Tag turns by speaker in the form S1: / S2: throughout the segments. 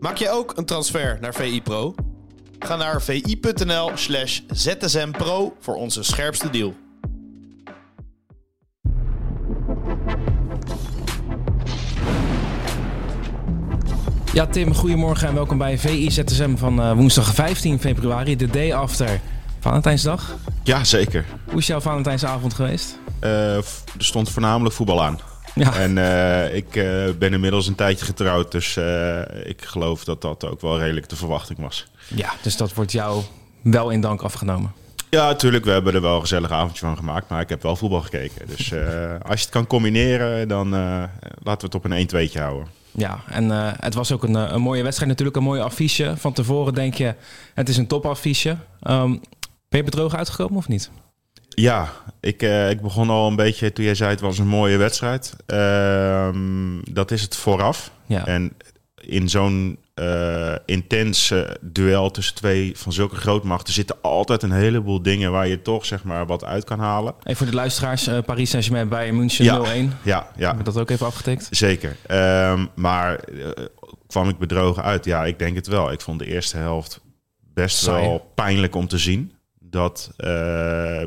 S1: Maak je ook een transfer naar VI Pro? Ga naar vi.nl slash zsmpro voor onze scherpste deal.
S2: Ja, Tim, goedemorgen en welkom bij VI ZSM van uh, woensdag 15 februari, de day after Valentijnsdag.
S3: Ja, zeker.
S2: Hoe is jouw Valentijnsavond geweest?
S3: Uh, er stond voornamelijk voetbal aan. Ja. En uh, ik ben inmiddels een tijdje getrouwd, dus ik geloof dat dat ook wel redelijk de verwachting was.
S2: Ja, dus dat wordt jou wel in dank afgenomen.
S3: Ja, natuurlijk. We hebben er wel een gezellig avondje van gemaakt. Maar ik heb wel voetbal gekeken. Dus als je het kan combineren, dan laten we het op een 1-2'tje houden.
S2: Ja, en uh, het was ook een, een, mooie wedstrijd natuurlijk, een mooie affiche. Van tevoren denk je, het is een topaffiche. Um, ben je bedrogen uitgekomen of niet?
S3: Ja, ik, uh, ik begon al een beetje toen jij zei het was een mooie wedstrijd. Uh, dat is het vooraf. Ja. En in zo'n uh, intens duel tussen twee van zulke grootmachten zitten altijd een heleboel dingen waar je toch zeg maar wat uit kan halen.
S2: En voor de luisteraars, uh, Paris Saint-Germain bij München ja, 0-1. Ja, ja. We dat ook even afgetikt?
S3: Zeker. Um, maar uh, kwam ik bedrogen uit? Ja, ik denk het wel. Ik vond de eerste helft best Saai. wel pijnlijk om te zien dat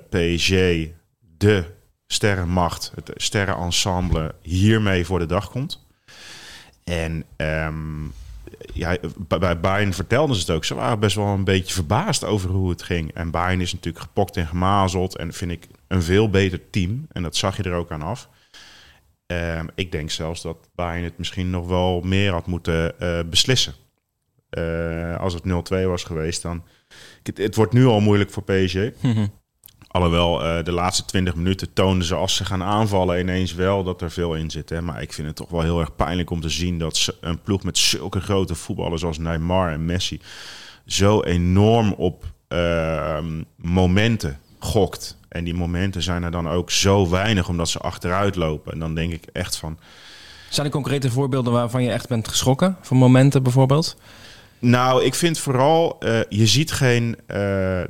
S3: PSG de sterrenmacht, het sterrenensemble hiermee voor de dag komt. En um, ja, bij Bayern vertelden ze het ook. Ze waren best wel een beetje verbaasd over hoe het ging. En Bayern is natuurlijk gepokt en gemazeld. En vind ik een veel beter team. En dat zag je er ook aan af. Um, ik denk zelfs dat Bayern het misschien nog wel meer had moeten uh, beslissen. Uh, als het 0-2 was geweest, dan... Het, het, wordt nu al moeilijk voor PSG. Mm Alhoewel uh, de laatste 20 minuten toonden ze als ze gaan aanvallen ineens wel dat er veel in zit. Hè? Maar ik vind het toch wel heel erg pijnlijk om te zien dat een ploeg met zulke grote voetballers als Neymar en Messi zo enorm op uh, momenten gokt. En die momenten zijn er dan ook zo weinig omdat ze achteruit lopen. En dan denk ik echt van.
S2: Zijn er concrete voorbeelden waarvan je echt bent geschrokken? Van momenten bijvoorbeeld?
S3: Nou, ik vind vooral, uh, je ziet geen uh,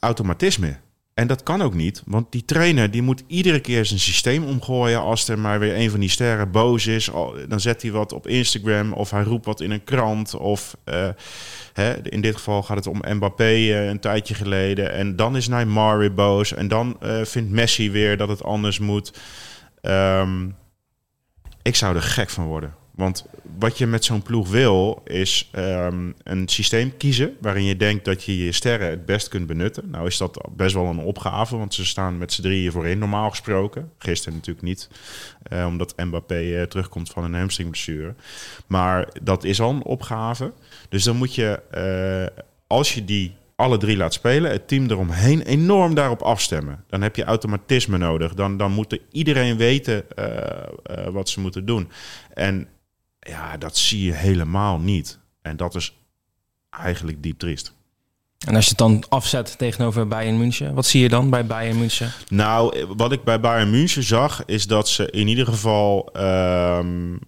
S3: automatisme. En dat kan ook niet, want die trainer die moet iedere keer zijn systeem omgooien als er maar weer een van die sterren boos is. Dan zet hij wat op Instagram of hij roept wat in een krant. Of uh, hè, in dit geval gaat het om Mbappé een tijdje geleden. En dan is Neymar weer boos en dan vindt Messi weer dat het anders moet. Um, ik zou er gek van worden. Want wat je met zo'n ploeg wil, is um, een systeem kiezen waarin je denkt dat je je sterren het best kunt benutten. Nou is dat best wel een opgave, want ze staan met z'n drieën voorin normaal gesproken. Gisteren natuurlijk niet, uh, omdat Mbappé uh, terugkomt van een hamstringblessure. Maar dat is al een opgave. Dus dan moet je, uh, als je die alle drie laat spelen, het team eromheen enorm daarop afstemmen. Dan heb je automatisme nodig. Dan, dan moet iedereen weten wat ze moeten doen. En ja, dat zie je helemaal niet. En dat is eigenlijk diep triest.
S2: En als je het dan afzet tegenover Bayern München, wat zie je dan bij Bayern München?
S3: Nou, wat ik bij Bayern München zag, is dat ze in ieder geval um,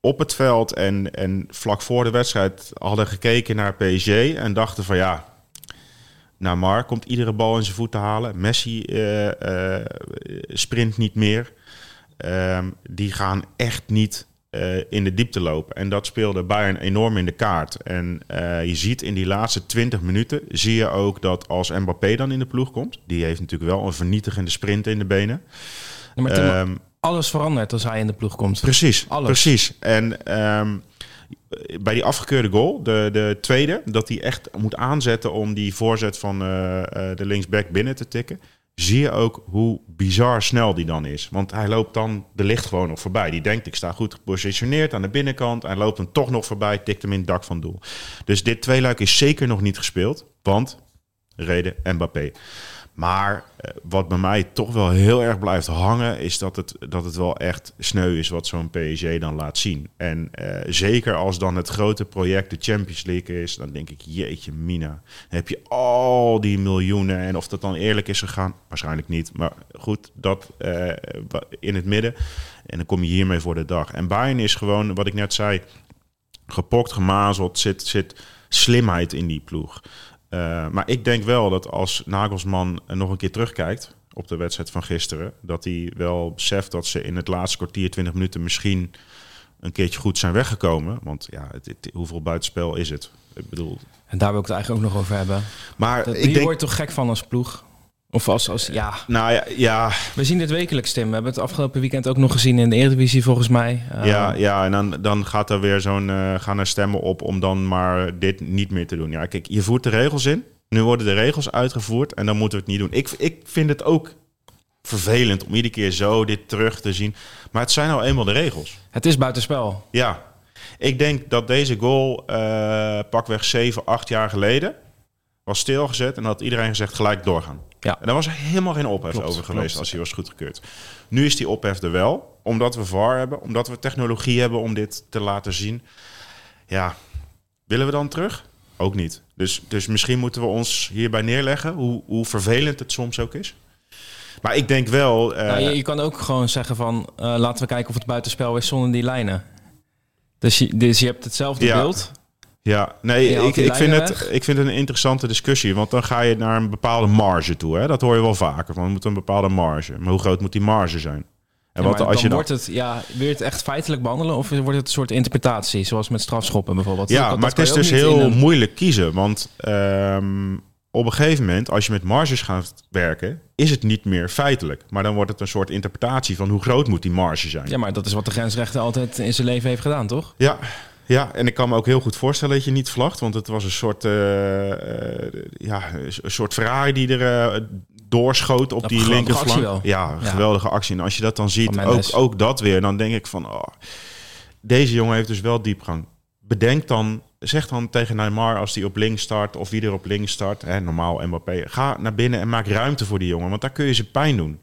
S3: op het veld en, en vlak voor de wedstrijd hadden gekeken naar PSG en dachten van ja, nou Mar komt iedere bal in zijn voeten halen. Messi uh, uh, sprint niet meer. Um, die gaan echt niet uh, in de diepte lopen. En dat speelde Bayern enorm in de kaart. En uh, je ziet in die laatste 20 minuten, zie je ook dat als Mbappé dan in de ploeg komt, die heeft natuurlijk wel een vernietigende sprint in de benen.
S2: Ja, maar Tim, um, alles verandert als hij in de ploeg komt.
S3: Precies, alles. precies. En um, bij die afgekeurde goal, de, de tweede, dat hij echt moet aanzetten om die voorzet van uh, de linksback binnen te tikken zie je ook hoe bizar snel die dan is. Want hij loopt dan de licht gewoon nog voorbij. Die denkt, ik sta goed gepositioneerd aan de binnenkant. Hij loopt hem toch nog voorbij, tikt hem in het dak van doel. Dus dit tweeluik is zeker nog niet gespeeld. Want, reden Mbappé. Maar eh, wat bij mij toch wel heel erg blijft hangen, is dat het, dat het wel echt sneu is wat zo'n PSG dan laat zien. En uh, zeker als dan het grote project de Champions League is, dan denk ik, jeetje mina. Dan heb je al die miljoenen en of dat dan eerlijk is gegaan, waarschijnlijk niet. Maar goed, dat uh, in het midden. En dan kom je hiermee voor de dag. En Bayern is gewoon, wat ik net zei, gepokt, gemazeld, zit, zit slimheid in die ploeg. Uh, maar ik denk wel dat als Nagelsman nog een keer terugkijkt op de wedstrijd van gisteren, dat hij wel beseft dat ze in het laatste kwartier, 20 minuten misschien een keertje goed zijn weggekomen. Want ja, het, het- hoeveel buitenspel is het? Ik bedoel,
S2: En daar wil ik het eigenlijk ook nog over hebben.
S3: maar
S2: Dat,
S3: ik
S2: hier
S3: denk,
S2: word je toch gek van als ploeg? Of als, als ja,
S3: nou ja, ja,
S2: we zien dit wekelijks, Tim. We hebben het afgelopen weekend ook nog gezien in de Eredivisie, volgens mij.
S3: Ja, ja, en dan, dan gaat er weer zo'n, eh, gaan er stemmen op om dan maar dit niet meer te doen. Ja, kijk, je voert de regels in. Nu worden de regels uitgevoerd en dan moeten we het niet doen. Ik, ik vind het ook vervelend om iedere keer zo dit terug te zien. Maar het zijn nou eenmaal de regels.
S2: Het is buitenspel.
S3: Ja, ik denk dat deze goal eh, pakweg 7, 8 jaar geleden was stilgezet en had iedereen gezegd gelijk doorgaan.
S2: Ja.
S3: En daar was er helemaal geen ophef
S2: Klopt,
S3: over geweest
S2: klopt.
S3: als hij was goedgekeurd. Nu is die ophef er wel, omdat we VAR hebben, omdat we technologie hebben om dit te laten zien. Ja, willen we dan terug? Ook niet. Dus, dus misschien moeten we ons hierbij neerleggen, hoe, hoe vervelend het soms ook is. Maar ik denk wel... eh,
S2: Nou, je, je kan ook gewoon zeggen van, eh, laten we kijken of het buitenspel is zonder die lijnen. Dus je, dus je hebt hetzelfde
S3: Ja.
S2: beeld.
S3: Ja, nee, ik, ik, vind het, ik vind het een interessante discussie. Want dan ga je naar een bepaalde marge toe. Hè? Dat hoor je wel vaker. Van, we moeten een bepaalde marge. Maar hoe groot moet die marge zijn? En
S2: Ja,
S3: wat als
S2: dan
S3: je dan...
S2: wordt het, ja, wil je het echt feitelijk behandelen of wordt het een soort interpretatie, zoals met strafschoppen bijvoorbeeld?
S3: Ja,
S2: dat
S3: maar het is dus heel
S2: een-
S3: moeilijk kiezen. Want ehm, op een gegeven moment, als je met marges gaat werken, is het niet meer feitelijk. Maar dan wordt het een soort interpretatie van hoe groot moet die marge zijn.
S2: Ja, maar dat is wat de grensrechter altijd in zijn leven heeft gedaan, toch?
S3: Ja, ja, en ik kan me ook heel goed voorstellen dat je niet vlagt. Want het was een soort, eh, ja, een soort Ferrari die er eh, doorschoot op die linkerflank. Ja,
S2: Ja.
S3: geweldige actie. En als je dat dan ziet, ook, ook dat weer, dan denk ik van... Oh, deze jongen heeft dus wel diepgang. Bedenk dan, zeg dan tegen Neymar als die op links start... of wie er op links start, hè, normaal Mbappé... ga naar binnen en maak ruimte voor die jongen. Want daar kun je ze pijn doen.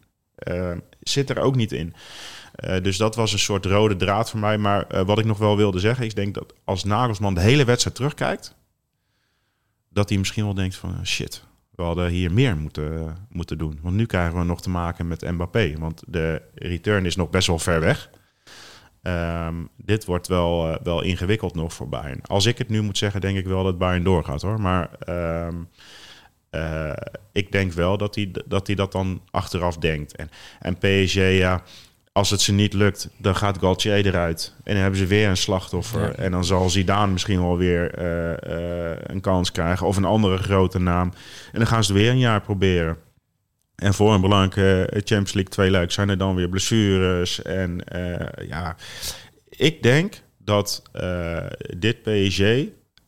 S3: Zit er ook niet in. Eh, dus dat was een soort rode draad voor mij. Maar eh, wat ik nog wel wilde zeggen, ik denk dat als Nagelsman de hele wedstrijd terugkijkt, dat hij misschien wel denkt van eh, shit, we hadden hier meer moeten, moeten doen. Want nu krijgen we nog te maken met Mbappé, want de return is nog best wel ver weg. Ehm, dit wordt wel, eh, wel ingewikkeld nog voor Bayern. Als ik het nu moet zeggen, denk ik wel dat Bayern doorgaat hoor. Maar ehm, eh, ik denk wel dat hij, dat hij dat dan achteraf denkt. En, en PSG, ja, als het ze niet lukt, dan gaat Galtier eruit. En dan hebben ze weer een slachtoffer.
S2: Ja.
S3: En dan zal Zidane misschien wel weer eh, eh, een kans krijgen. Of een andere grote naam. En dan gaan ze het weer een jaar proberen. En voor een belangrijke Champions League twee luik zijn er dan weer blessures. En eh, ja, ik denk dat eh, dit PSG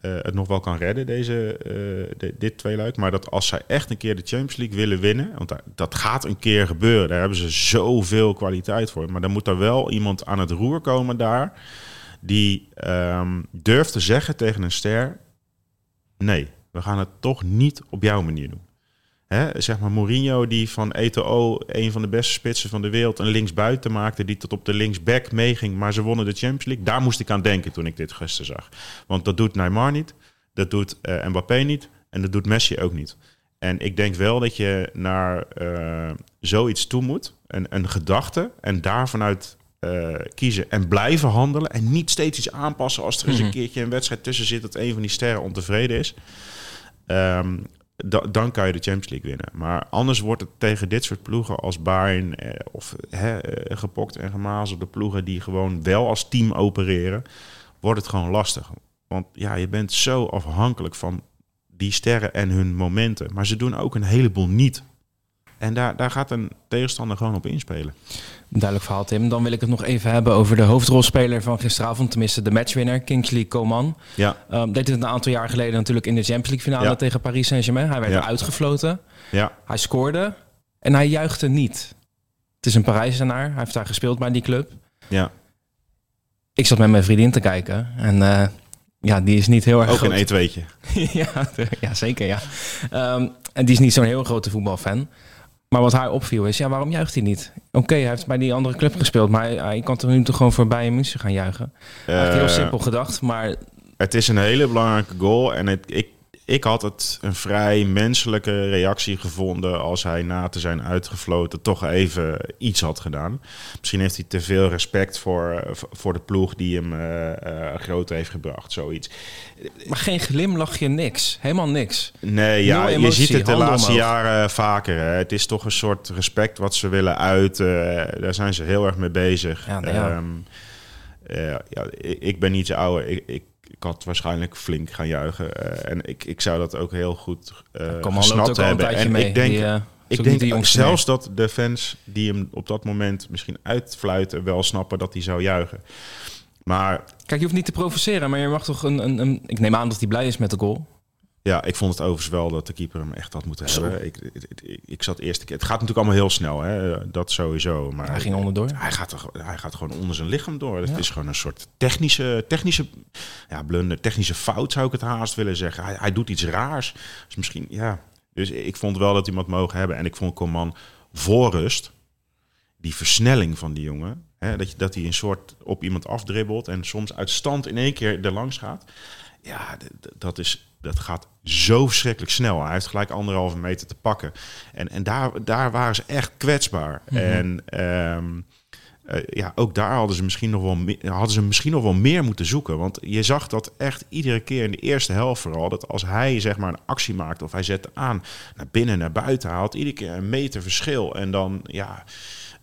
S3: eh, het nog wel kan redden, deze, eh, de- dit. Maar dat als zij echt een keer de Champions League willen winnen, want dat gaat een keer gebeuren. Daar hebben ze zoveel kwaliteit voor. Maar dan moet er wel iemand aan het roer komen daar, die ehm, durft te zeggen tegen een ster, nee, we gaan het toch niet op jouw manier doen. Hè, zeg maar Mourinho die van Eto'o, een van de beste spitsen van de wereld, een linksbuiten maakte die tot op de linksback meeging, maar ze wonnen de Champions League. Daar moest ik aan denken toen ik dit gisteren zag. Want dat doet Neymar niet, dat doet eh, Mbappé niet en dat doet Messi ook niet. En ik denk wel dat je naar eh, zoiets toe moet, een, een gedachte, en daar vanuit eh, kiezen en blijven handelen en niet steeds iets aanpassen als er eens een
S2: Mhm.
S3: keertje een wedstrijd tussen zit dat een van die sterren ontevreden is. Ehm, da- dan kan je de Champions League winnen. Maar anders wordt het tegen dit soort ploegen als Bayern eh, of eh, gepokt en gemazelde ploegen die gewoon wel als team opereren, wordt het gewoon lastig. Want ja, je bent zo afhankelijk van die sterren en hun momenten. Maar ze doen ook een heleboel niet. En daar, daar gaat een tegenstander gewoon op inspelen.
S2: Duidelijk verhaal, Tim. Dan wil ik het nog even hebben over de hoofdrolspeler van gisteravond, tenminste de matchwinner, Kingsley Coman.
S3: Ja,
S2: Um, deed het een aantal jaar geleden natuurlijk in de Champions League finale
S3: Ja.
S2: tegen Paris Saint-Germain. Hij werd
S3: Ja.
S2: uitgefloten.
S3: ja,
S2: Hij scoorde en hij juichte niet. Het is een Parijzenaar. Hij heeft daar gespeeld bij die club.
S3: ja.
S2: Ik zat met mijn vriendin te kijken en eh, ja, die is niet heel erg
S3: Ook
S2: groot.
S3: een eetweetje.
S2: ja, ja, zeker ja. Ehm, en die is niet zo'n heel grote voetbalfan. Maar wat haar opviel is, ja, waarom juicht hij niet? Oké, hij heeft bij die andere club gespeeld, maar hij, hij kan toch nu toch gewoon voor Bayern München gaan juichen? Eigenlijk heel
S3: Eh,
S2: simpel gedacht, maar
S3: Het is een hele belangrijke goal. En het, ik, ik had het een vrij menselijke reactie gevonden als hij na te zijn uitgefloten toch even iets had gedaan. Misschien heeft hij te veel respect voor, eh, voor de ploeg die hem eh, eh, groot heeft gebracht. Zoiets.
S2: Maar geen glimlachje, niks. Helemaal niks.
S3: Nee, ja, je ziet het de laatste
S2: omhoog.
S3: jaren vaker. Hè. Het is toch een soort respect wat ze willen uiten. Daar zijn ze heel erg mee bezig.
S2: Ja, nou ja.
S3: Ehm, eh, ja, ik, ben iets ouder. Ik, ik, ik had waarschijnlijk flink gaan juichen. eh, en ik, ik zou dat ook heel goed
S2: Kom loopt
S3: gesnapt hebben. En
S2: mee.
S3: ik denk,
S2: Die, eh,
S3: ik denk
S2: niet de jongste
S3: zelfs dat de fans die hem op dat moment misschien uitfluiten... wel snappen dat hij zou juichen. Maar
S2: Kijk, je hoeft niet te provoceren, maar je mag toch een, een, een... Ik neem aan dat hij blij is met de goal.
S3: Ja, ik vond het overigens wel dat de keeper hem echt had moeten
S2: Zo.
S3: hebben. Ik, ik, ik, zat eerst... Het gaat natuurlijk allemaal heel snel, hè? dat sowieso. Maar
S2: Hij ging onderdoor.
S3: Hij gaat, er, hij gaat gewoon onder zijn lichaam door. Het
S2: Ja.
S3: is gewoon een soort technische, technische ja, blunder, technische fout zou ik het haast willen zeggen. Hij, hij doet iets raars. Dus misschien, ja. Dus ik vond wel dat wat mogen hebben. En ik vond Coman voor rust, die versnelling van die jongen, hè, dat, je, dat hij een soort op iemand afdribbelt en soms uit stand in één keer er langs gaat. Ja, dat, is, dat gaat zo verschrikkelijk snel. Hij heeft gelijk anderhalve meter te pakken. En, en daar, daar waren ze echt kwetsbaar. En ehm, eh, ja, ook daar hadden ze, misschien nog wel hadden ze misschien nog wel meer moeten zoeken. Want je zag dat echt iedere keer in de eerste helft vooral... dat als hij zeg maar een actie maakte of hij zette aan naar binnen, naar buiten... had iedere keer een meter verschil. En dan, ja,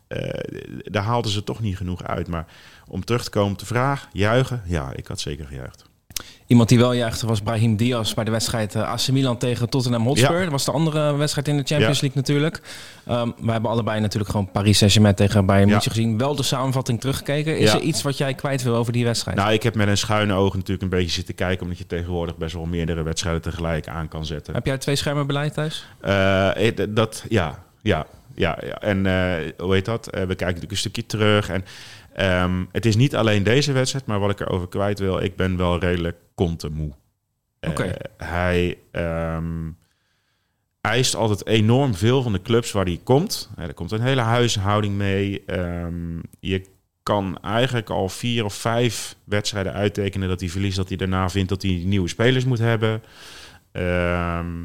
S3: eh, daar haalden ze toch niet genoeg uit. Maar om terug te komen op de vraag, juichen? Ja, ik had zeker gejuicht.
S2: Iemand die wel juichte was Brahim Diaz bij de wedstrijd eh, AC Milan tegen Tottenham Hotspur.
S3: Ja.
S2: Dat was de andere wedstrijd in de Champions
S3: Ja.
S2: League natuurlijk. Ehm we hebben allebei natuurlijk gewoon Paris Saint-Germain tegen Bayern
S3: Ja.
S2: München gezien. Wel de samenvatting teruggekeken. Is er iets wat jij kwijt wil over die wedstrijd?
S3: Nou, ik heb met een schuine oog natuurlijk een beetje zitten kijken... omdat je tegenwoordig best wel meerdere wedstrijden tegelijk aan kan zetten.
S2: Heb jij twee schermen beleid thuis?
S3: Eh, eh, dat, ja, ja, ja, ja. En eh, hoe heet dat? Eh, we kijken natuurlijk een stukje terug. En ehm, het is niet alleen deze wedstrijd, maar wat ik erover kwijt wil, ik ben wel redelijk kontemoe. Eh,
S2: Oké.
S3: hij ehm, eist altijd enorm veel van de clubs waar hij komt. Eh, er komt een hele huishouding mee. Ehm, je kan eigenlijk al vier of vijf wedstrijden uittekenen dat hij verliest, dat hij daarna vindt dat hij nieuwe spelers moet hebben. Ehm,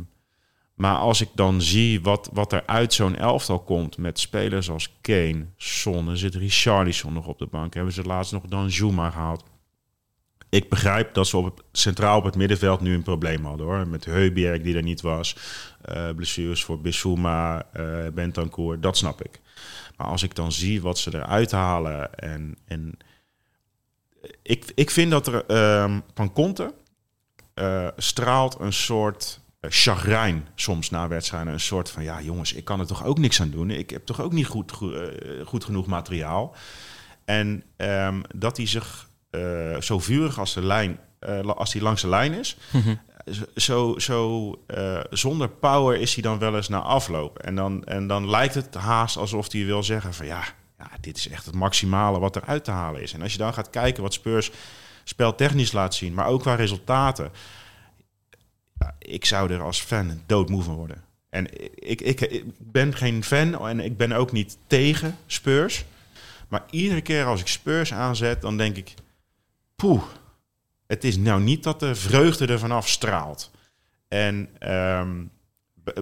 S3: maar als ik dan zie wat, wat er uit zo'n elftal komt met spelers als Kane, Son, er zit Richarlison nog op de bank. Hebben ze laatst nog dan Zuma gehaald. Ik begrijp dat ze op het, centraal op het middenveld nu een probleem hadden hoor. Met Heuberg die er niet was. eh, blessures voor Bissouma, eh Bentancur, dat snap ik. Maar als ik dan zie wat ze eruit halen en... en ik, ik vind dat er ehm, van Conte eh, straalt een soort chagrijn soms na wedstrijden. Een soort van, ja jongens, ik kan er toch ook niks aan doen. Ik heb toch ook niet goed, goed, eh, goed genoeg materiaal. En ehm, dat hij zich eh, zo vurig als, de lijn, eh, als hij langs de lijn is... Zo, zo eh, zonder power is hij dan wel eens na afloop. En dan, en dan lijkt het haast alsof hij wil zeggen van ja, ja, dit is echt het maximale wat er uit te halen is. En als je dan gaat kijken wat Spurs speltechnisch laat zien, maar ook qua resultaten. Ja, ik zou er als fan doodmoe van worden. En ik, ik, ben geen fan en ik ben ook niet tegen Spurs. Maar iedere keer als ik Spurs aanzet, dan denk ik... Poeh, het is nou niet dat de vreugde er vanaf straalt. En ehm,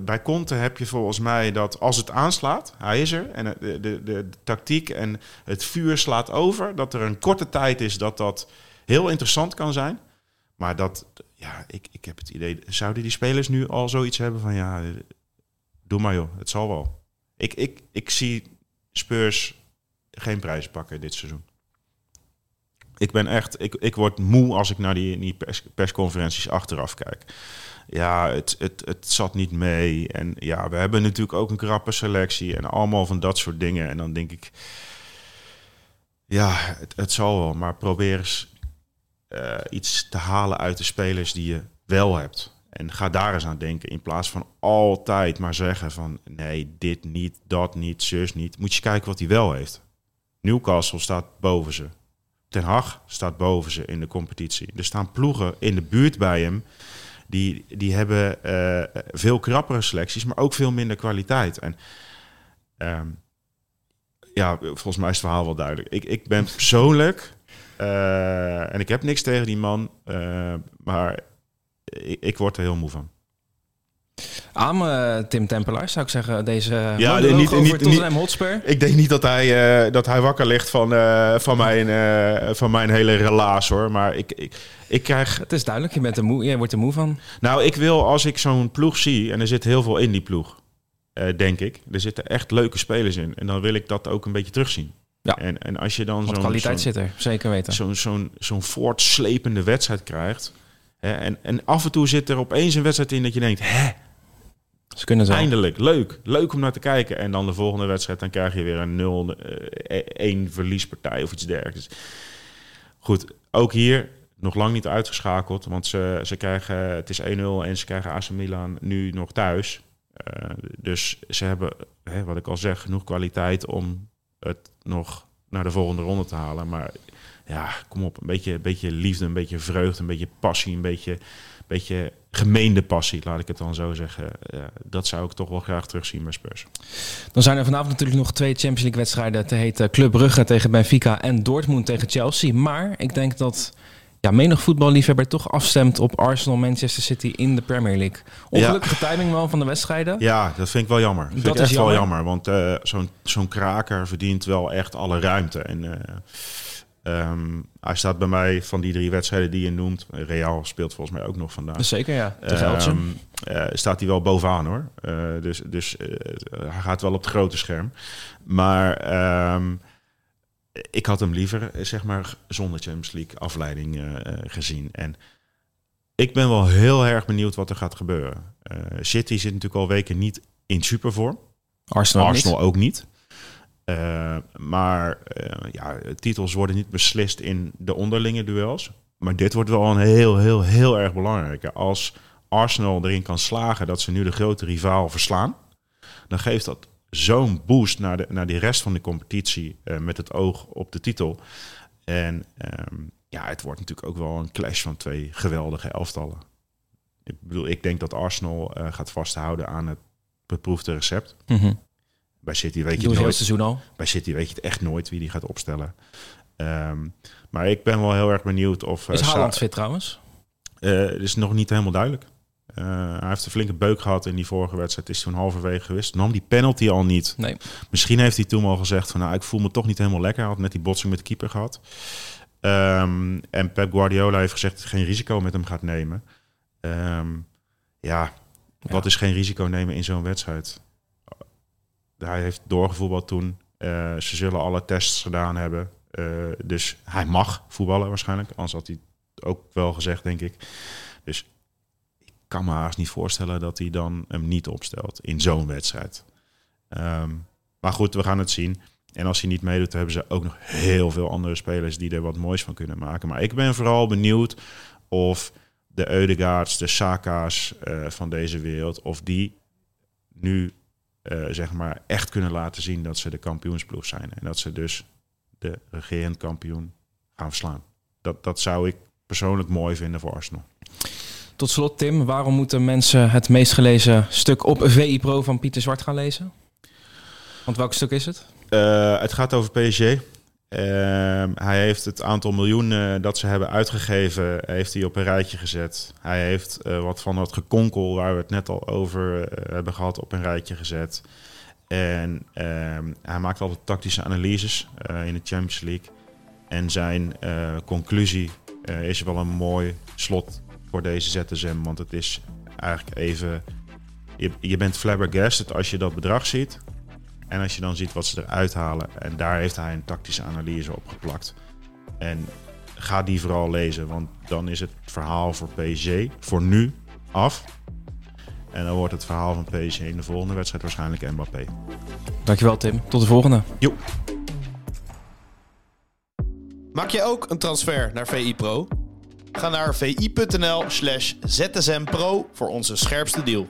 S3: bij Conte heb je volgens mij dat als het aanslaat, hij is er, en de, de, de tactiek en het vuur slaat over, dat er een korte tijd is dat dat heel interessant kan zijn. Maar dat, ja, ik, ik heb het idee, zouden die spelers nu al zoiets hebben van, ja, doe maar joh, het zal wel. Ik, ik, ik zie Spurs geen prijs pakken dit seizoen. Ik ben echt, ik, ik word moe als ik naar die, die pers, persconferenties achteraf kijk. Ja, het, het, het zat niet mee. En ja, we hebben natuurlijk ook een krappe selectie en allemaal van dat soort dingen. En dan denk ik, ja, het, het zal wel, maar probeer eens eh, iets te halen uit de spelers die je wel hebt. En ga daar eens aan denken. In plaats van altijd maar zeggen van nee, dit niet, dat niet, zus niet. Moet je kijken wat hij wel heeft. Newcastle staat boven ze. Ten Hag staat boven ze in de competitie. Er staan ploegen in de buurt bij hem. Die, die hebben eh, veel krappere selecties, maar ook veel minder kwaliteit. En ehm, ja, volgens mij is het verhaal wel duidelijk. Ik, ik ben persoonlijk, eh, en ik heb niks tegen die man, eh, maar ik, ik word er heel moe van.
S2: Aan eh, Tim Tempelaar zou ik zeggen. Deze
S3: Ja,
S2: ja,
S3: niet-
S2: over
S3: niet-
S2: Tottenham Hotspur.
S3: Ik denk niet dat hij, dat hij wakker ligt van, van, mijn, van mijn hele relaas hoor. Maar ik, ik, ik krijg
S2: Het is duidelijk, je bent er moe, jij wordt er moe van.
S3: Nou, ik wil als ik zo'n ploeg zie, en er zit heel veel in die ploeg, denk ik. Er zitten echt leuke spelers in. En dan wil ik dat ook een beetje terugzien.
S2: Ja.
S3: En, en als je dan zo'n
S2: kwaliteit
S3: zo'n-
S2: zit er, zeker weten.
S3: zo'n zo'n zo'n voortslepende wedstrijd krijgt. Hè, en, en af en toe zit er opeens een wedstrijd in dat je denkt, hè,
S2: Ze kunnen wel.
S3: eindelijk, leuk. Leuk om naar te kijken. En dan de volgende wedstrijd, dan krijg je weer een 0, eh, 1 verliespartij of iets dergelijks. Goed, ook hier nog lang niet uitgeschakeld. Want ze, ze krijgen, het is 1-0 en ze krijgen AC Milan nu nog thuis. Eh, dus ze hebben, hè, wat ik al zeg, genoeg kwaliteit om het nog naar de volgende ronde te halen. Maar ja, kom op, een beetje, een beetje liefde, een beetje vreugde, een beetje passie, een beetje, beetje gemeende passie, laat ik het dan zo zeggen. Dat zou ik toch wel graag terugzien bij Spurs.
S2: Dan zijn er vanavond natuurlijk nog twee Champions League wedstrijden te heten Club Brugge tegen Benfica en Dortmund tegen Chelsea. Maar ik denk dat ja, menig voetballiefhebber toch afstemt op Arsenal Manchester City in de Premier League. Ongelukkige timing wel van de wedstrijden.
S3: Ja, dat vind ik wel jammer. Dat
S2: is
S3: echt wel
S2: jammer.
S3: Want eh, zo'n zo'n kraker verdient wel echt alle ruimte. En eh, ehm, hij staat bij mij van die drie wedstrijden die je noemt. Real speelt volgens mij ook nog vandaag.
S2: Zeker ja, tegen Elche.
S3: Ehm, eh, staat hij wel bovenaan hoor. Dus dus hij gaat wel op het grote scherm. Maar ehm, ik had hem liever, eh, zeg maar, zonder Champions League afleiding eh, eh, gezien. En ik ben wel heel erg benieuwd wat er gaat gebeuren. City zit natuurlijk al weken niet in supervorm.
S2: Arsenal, niet.
S3: Ook niet. Maar ja, titels worden niet beslist in de onderlinge duels. Maar dit wordt wel een heel, heel, heel erg belangrijk. Als Arsenal erin kan slagen dat ze nu de grote rivaal verslaan, dan geeft dat zo'n boost naar, de, naar die rest van de competitie eh, met het oog op de titel. En ehm, ja, het wordt natuurlijk ook wel een clash van twee geweldige elftallen. Ik bedoel, ik denk dat Arsenal eh, gaat vasthouden aan het beproefde recept.
S2: Mhm.
S3: Bij City weet je het nooit.
S2: seizoen al.
S3: Bij City weet je het echt nooit wie die gaat opstellen. Ehm, maar ik ben wel heel erg benieuwd of... eh,
S2: Is
S3: Sa-
S2: Haaland fit trouwens?
S3: eh, het is nog niet helemaal duidelijk. Eh, hij heeft een flinke beuk gehad in die vorige wedstrijd. Is toen halverwege geweest. Nam die penalty al niet.
S2: Nee.
S3: Misschien heeft hij toen al gezegd van... Nou, ik voel me toch niet helemaal lekker. Hij had net die botsing met de keeper gehad. Ehm, en Pep Guardiola heeft gezegd dat hij geen risico met hem gaat nemen. Ehm, ja, wat is geen risico nemen in zo'n wedstrijd? Hij heeft doorgevoetbald toen. Eh, ze zullen alle tests gedaan hebben. Eh, dus hij mag voetballen waarschijnlijk. Anders had hij het ook wel gezegd, denk ik. Dus kan me haast niet voorstellen dat hij dan hem niet opstelt in zo'n wedstrijd. Ehm, maar goed, we gaan het zien. En als hij niet meedoet, hebben ze ook nog heel veel andere spelers die er wat moois van kunnen maken. Maar ik ben vooral benieuwd of de Eudegaards, de Saka's eh, van deze wereld, of die nu eh, zeg maar echt kunnen laten zien dat ze de kampioensploeg zijn. En dat ze dus de regerend kampioen gaan verslaan. Dat, dat zou ik persoonlijk mooi vinden voor Arsenal.
S2: Tot slot Tim, waarom moeten mensen het meest gelezen stuk op VI Pro van Pieter Zwart gaan lezen? Want welk stuk is het?
S3: Eh, het gaat over PSG. Ehm, hij heeft het aantal miljoenen dat ze hebben uitgegeven, heeft hij op een rijtje gezet. Hij heeft eh, wat van dat gekonkel waar we het net al over eh, hebben gehad op een rijtje gezet. En ehm, hij maakt altijd tactische analyses eh, in de Champions League. En zijn eh, conclusie eh, is wel een mooi slot voor deze ZSM. Want het is eigenlijk even... Je, je bent flabbergasted als je dat bedrag ziet. En als je dan ziet wat ze eruit halen. En daar heeft hij een tactische analyse op geplakt. En ga die vooral lezen. Want dan is het verhaal voor PSG voor nu af. En dan wordt het verhaal van PSG in de volgende wedstrijd waarschijnlijk Mbappé.
S2: Dankjewel Tim, tot de volgende.
S3: Jo.
S1: Maak je ook een transfer naar VI Pro? Ga naar vi.nl slash zsmpro voor onze scherpste deal.